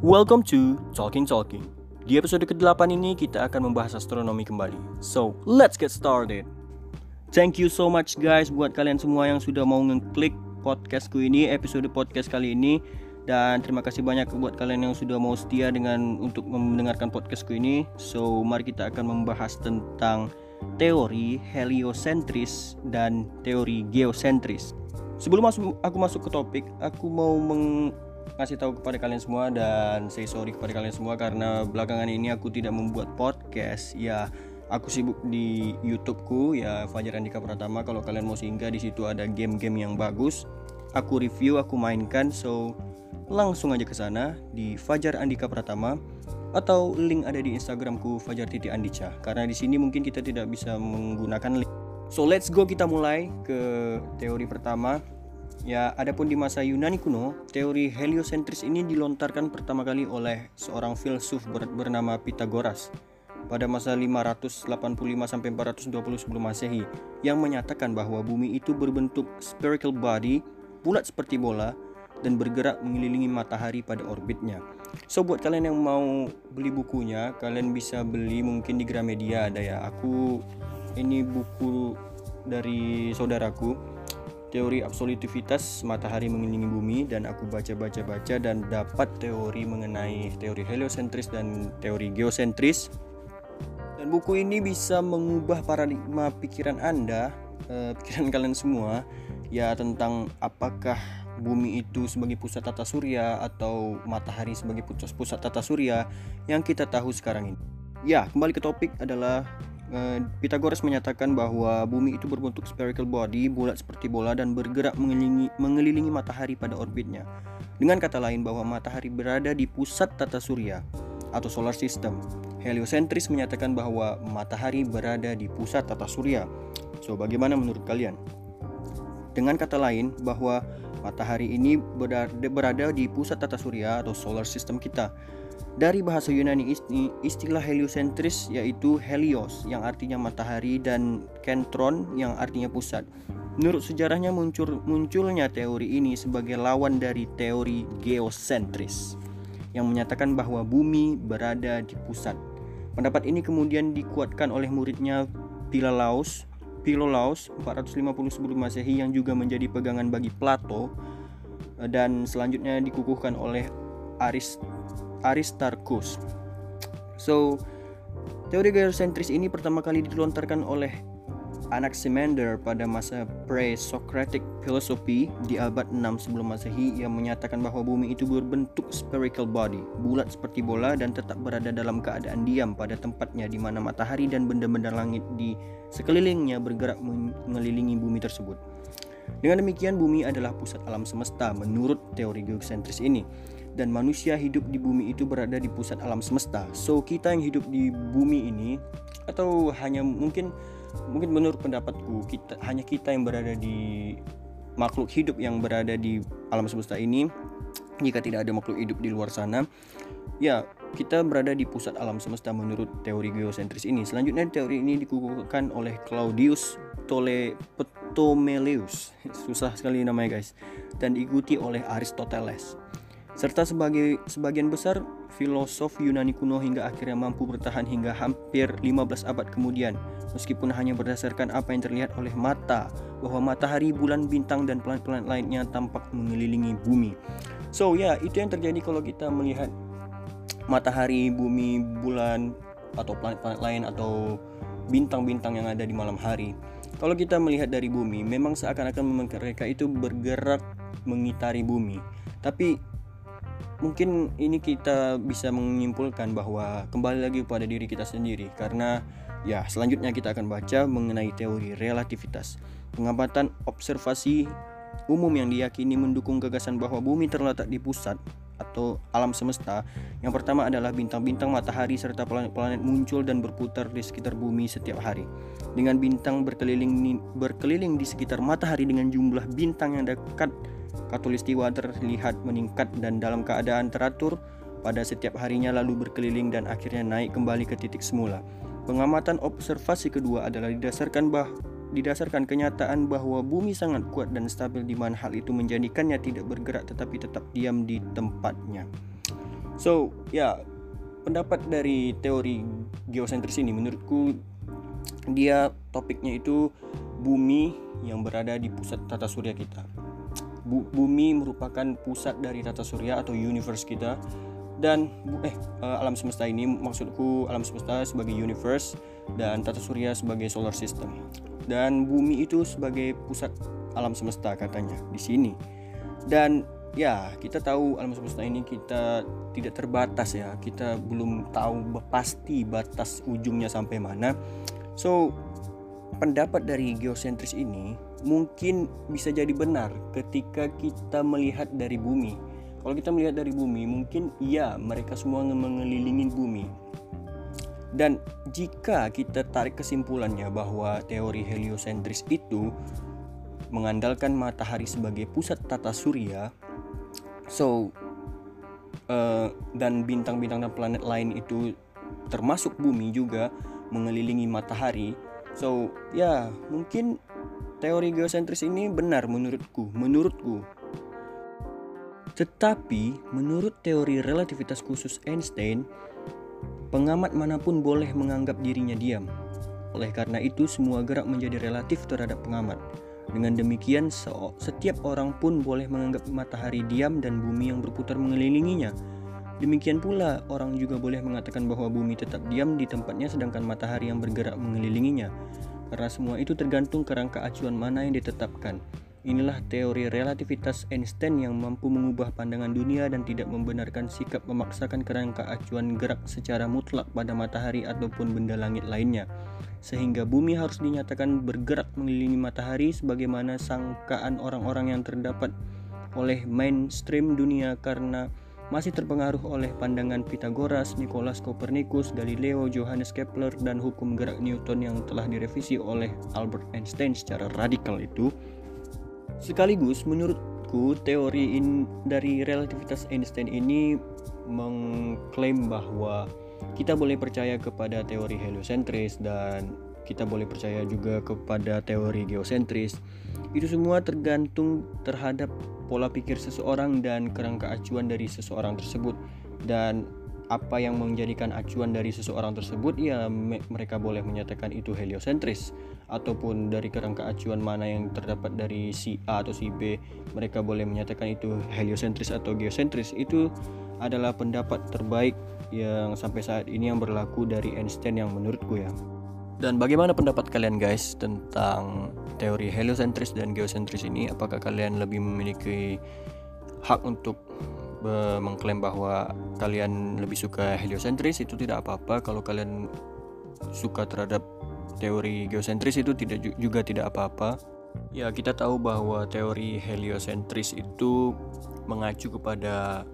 Welcome to Talking Talking. Di episode ke-8 ini kita akan membahas astronomi kembali. So, let's get started. Thank you so much guys buat kalian semua yang sudah mau ngeklik podcastku ini, episode podcast kali ini. Dan terima kasih banyak buat kalian yang sudah mau setia dengan untuk mendengarkan podcastku ini. So, mari kita akan membahas tentang teori heliosentris dan teori geosentris. Sebelum aku masuk ke topik, aku mau meng ngasih tahu kepada kalian semua dan say sorry kepada kalian semua karena belakangan ini aku tidak membuat podcast. Ya, aku sibuk di YouTubeku ya Fajar Andika Pratama. Kalau kalian mau singgah di situ ada game-game yang bagus. Aku review, aku mainkan. So langsung aja ke sana di Fajar Andika Pratama atau link ada di Instagramku Fajar Titi Andica. Karena di sini mungkin kita tidak bisa menggunakan link. So let's go kita mulai ke teori pertama Ya, adapun di masa Yunani kuno, teori heliosentris ini dilontarkan pertama kali oleh seorang filsuf bernama Pythagoras pada masa 585 sampai 420 sebelum Masehi yang menyatakan bahwa bumi itu berbentuk spherical body, bulat seperti bola dan bergerak mengelilingi matahari pada orbitnya. So buat kalian yang mau beli bukunya, kalian bisa beli mungkin di Gramedia ada ya. Aku ini buku dari saudaraku teori absolutivitas matahari mengelilingi bumi dan aku baca-baca-baca dan dapat teori mengenai teori heliosentris dan teori geosentris. Dan buku ini bisa mengubah paradigma pikiran Anda eh, pikiran kalian semua ya tentang apakah bumi itu sebagai pusat tata surya atau matahari sebagai pusat pusat tata surya yang kita tahu sekarang ini. Ya kembali ke topik adalah Pythagoras menyatakan bahwa bumi itu berbentuk spherical body, bulat seperti bola dan bergerak mengelilingi, mengelilingi matahari pada orbitnya. Dengan kata lain bahwa matahari berada di pusat tata surya atau solar system. Heliosentris menyatakan bahwa matahari berada di pusat tata surya. So, bagaimana menurut kalian? Dengan kata lain bahwa matahari ini berada di pusat tata surya atau solar system kita dari bahasa Yunani istilah heliosentris yaitu helios yang artinya matahari dan kentron yang artinya pusat. Menurut sejarahnya muncul munculnya teori ini sebagai lawan dari teori geosentris yang menyatakan bahwa bumi berada di pusat. Pendapat ini kemudian dikuatkan oleh muridnya Philolaus, Philolaus 450 sebelum Masehi yang juga menjadi pegangan bagi Plato dan selanjutnya dikukuhkan oleh Arist Aristarchus. So, teori geosentris ini pertama kali dilontarkan oleh Anaximander pada masa pre-Socratic philosophy di abad 6 sebelum Masehi yang menyatakan bahwa bumi itu berbentuk spherical body, bulat seperti bola dan tetap berada dalam keadaan diam pada tempatnya di mana matahari dan benda-benda langit di sekelilingnya bergerak mengelilingi bumi tersebut. Dengan demikian bumi adalah pusat alam semesta menurut teori geosentris ini dan manusia hidup di bumi itu berada di pusat alam semesta. So kita yang hidup di bumi ini atau hanya mungkin mungkin menurut pendapatku kita hanya kita yang berada di makhluk hidup yang berada di alam semesta ini jika tidak ada makhluk hidup di luar sana ya kita berada di pusat alam semesta menurut teori geosentris ini. Selanjutnya teori ini dikukuhkan oleh Claudius Tole Ptolemaios susah sekali namanya guys. Dan diikuti oleh Aristoteles. Serta sebagai sebagian besar filosof Yunani kuno hingga akhirnya mampu bertahan hingga hampir 15 abad kemudian meskipun hanya berdasarkan apa yang terlihat oleh mata bahwa matahari, bulan, bintang dan planet-planet lainnya tampak mengelilingi bumi. So ya, yeah, itu yang terjadi kalau kita melihat matahari, bumi, bulan atau planet-planet lain atau bintang-bintang yang ada di malam hari. Kalau kita melihat dari bumi, memang seakan-akan mereka itu bergerak mengitari bumi. Tapi mungkin ini kita bisa menyimpulkan bahwa kembali lagi pada diri kita sendiri. Karena ya selanjutnya kita akan baca mengenai teori relativitas. Pengamatan observasi umum yang diyakini mendukung gagasan bahwa bumi terletak di pusat atau alam semesta. Yang pertama adalah bintang-bintang matahari serta planet-planet muncul dan berputar di sekitar bumi setiap hari. Dengan bintang berkeliling berkeliling di sekitar matahari dengan jumlah bintang yang dekat Katulistiwa terlihat meningkat dan dalam keadaan teratur pada setiap harinya lalu berkeliling dan akhirnya naik kembali ke titik semula. Pengamatan observasi kedua adalah didasarkan bah didasarkan kenyataan bahwa bumi sangat kuat dan stabil di mana hal itu menjadikannya tidak bergerak tetapi tetap diam di tempatnya. So, ya, pendapat dari teori geosentris ini menurutku dia topiknya itu bumi yang berada di pusat tata surya kita. Bumi merupakan pusat dari tata surya atau universe kita. Dan eh uh, alam semesta ini maksudku alam semesta sebagai universe dan tata surya sebagai solar system. Dan bumi itu sebagai pusat alam semesta katanya di sini. Dan ya kita tahu alam semesta ini kita tidak terbatas ya. Kita belum tahu pasti batas ujungnya sampai mana. So pendapat dari geosentris ini mungkin bisa jadi benar ketika kita melihat dari bumi kalau kita melihat dari bumi, mungkin iya mereka semua mengelilingi bumi. Dan jika kita tarik kesimpulannya bahwa teori heliosentris itu mengandalkan matahari sebagai pusat tata surya, so uh, dan bintang-bintang dan planet lain itu termasuk bumi juga mengelilingi matahari. So ya mungkin teori geosentris ini benar menurutku, menurutku tetapi, menurut teori relativitas khusus Einstein, pengamat mana pun boleh menganggap dirinya diam. Oleh karena itu, semua gerak menjadi relatif terhadap pengamat. Dengan demikian, setiap orang pun boleh menganggap matahari diam dan bumi yang berputar mengelilinginya. Demikian pula, orang juga boleh mengatakan bahwa bumi tetap diam di tempatnya sedangkan matahari yang bergerak mengelilinginya. Karena semua itu tergantung kerangka acuan mana yang ditetapkan. Inilah teori relativitas Einstein yang mampu mengubah pandangan dunia dan tidak membenarkan sikap memaksakan kerangka acuan gerak secara mutlak pada matahari ataupun benda langit lainnya. Sehingga bumi harus dinyatakan bergerak mengelilingi matahari sebagaimana sangkaan orang-orang yang terdapat oleh mainstream dunia karena masih terpengaruh oleh pandangan Pythagoras, Nicolaus Copernicus, Galileo, Johannes Kepler, dan hukum gerak Newton yang telah direvisi oleh Albert Einstein secara radikal itu. Sekaligus menurutku teori in, dari relativitas Einstein ini mengklaim bahwa kita boleh percaya kepada teori heliosentris dan kita boleh percaya juga kepada teori geosentris. Itu semua tergantung terhadap pola pikir seseorang dan kerangka acuan dari seseorang tersebut. Dan apa yang menjadikan acuan dari seseorang tersebut ya me mereka boleh menyatakan itu heliosentris. Ataupun dari kerangka acuan mana yang terdapat dari si A atau si B mereka boleh menyatakan itu heliosentris atau geosentris. Itu adalah pendapat terbaik yang sampai saat ini yang berlaku dari Einstein yang menurutku ya dan bagaimana pendapat kalian guys tentang teori heliosentris dan geosentris ini? Apakah kalian lebih memiliki hak untuk mengklaim bahwa kalian lebih suka heliosentris itu tidak apa-apa. Kalau kalian suka terhadap teori geosentris itu tidak juga tidak apa-apa. Ya kita tahu bahwa teori heliosentris itu mengacu kepada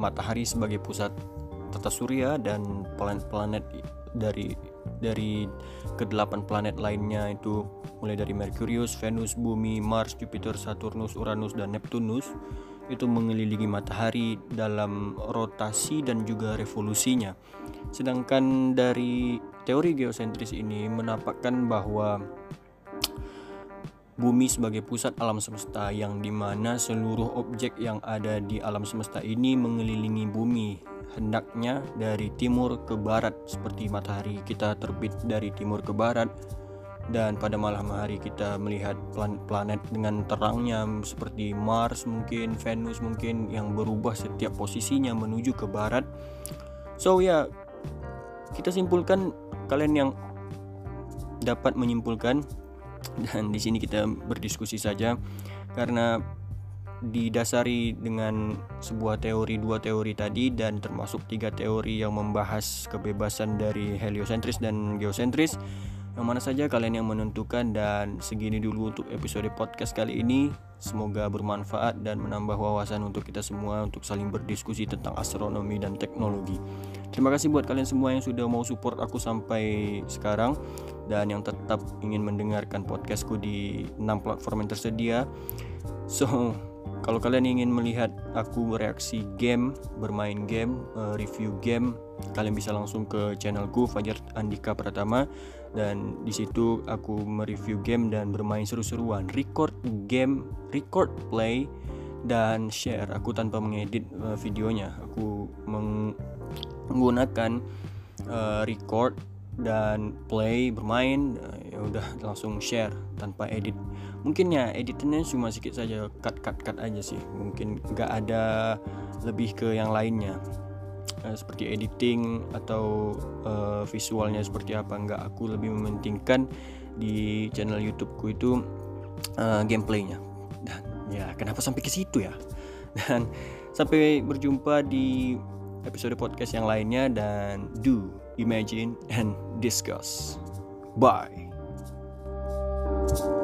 matahari sebagai pusat tata surya dan planet-planet dari dari kedelapan planet lainnya itu mulai dari Merkurius, Venus, Bumi, Mars, Jupiter, Saturnus, Uranus dan Neptunus itu mengelilingi matahari dalam rotasi dan juga revolusinya. Sedangkan dari teori geosentris ini menampakkan bahwa bumi sebagai pusat alam semesta yang di mana seluruh objek yang ada di alam semesta ini mengelilingi bumi hendaknya dari timur ke barat seperti matahari kita terbit dari timur ke barat dan pada malam hari kita melihat planet-planet dengan terangnya seperti Mars mungkin Venus mungkin yang berubah setiap posisinya menuju ke barat. So ya kita simpulkan kalian yang dapat menyimpulkan dan di sini kita berdiskusi saja karena didasari dengan sebuah teori dua teori tadi dan termasuk tiga teori yang membahas kebebasan dari heliosentris dan geosentris. Yang mana saja kalian yang menentukan dan segini dulu untuk episode podcast kali ini. Semoga bermanfaat dan menambah wawasan untuk kita semua untuk saling berdiskusi tentang astronomi dan teknologi. Terima kasih buat kalian semua yang sudah mau support aku sampai sekarang. Dan yang tetap ingin mendengarkan podcastku di 6 platform yang tersedia. So kalau kalian ingin melihat aku bereaksi game, bermain game, uh, review game, kalian bisa langsung ke channelku Fajar Andika Pratama. Dan di situ aku mereview game dan bermain seru-seruan, record game, record play dan share. Aku tanpa mengedit uh, videonya. Aku menggunakan uh, record dan play bermain ya udah langsung share tanpa edit. Mungkin ya editannya cuma sedikit saja cut cut cut aja sih. Mungkin nggak ada lebih ke yang lainnya. Uh, seperti editing atau uh, visualnya seperti apa nggak aku lebih mementingkan di channel YouTubeku itu uh, gameplaynya. Dan ya kenapa sampai ke situ ya? Dan sampai berjumpa di episode podcast yang lainnya dan do imagine and discuss. Bye Thank you.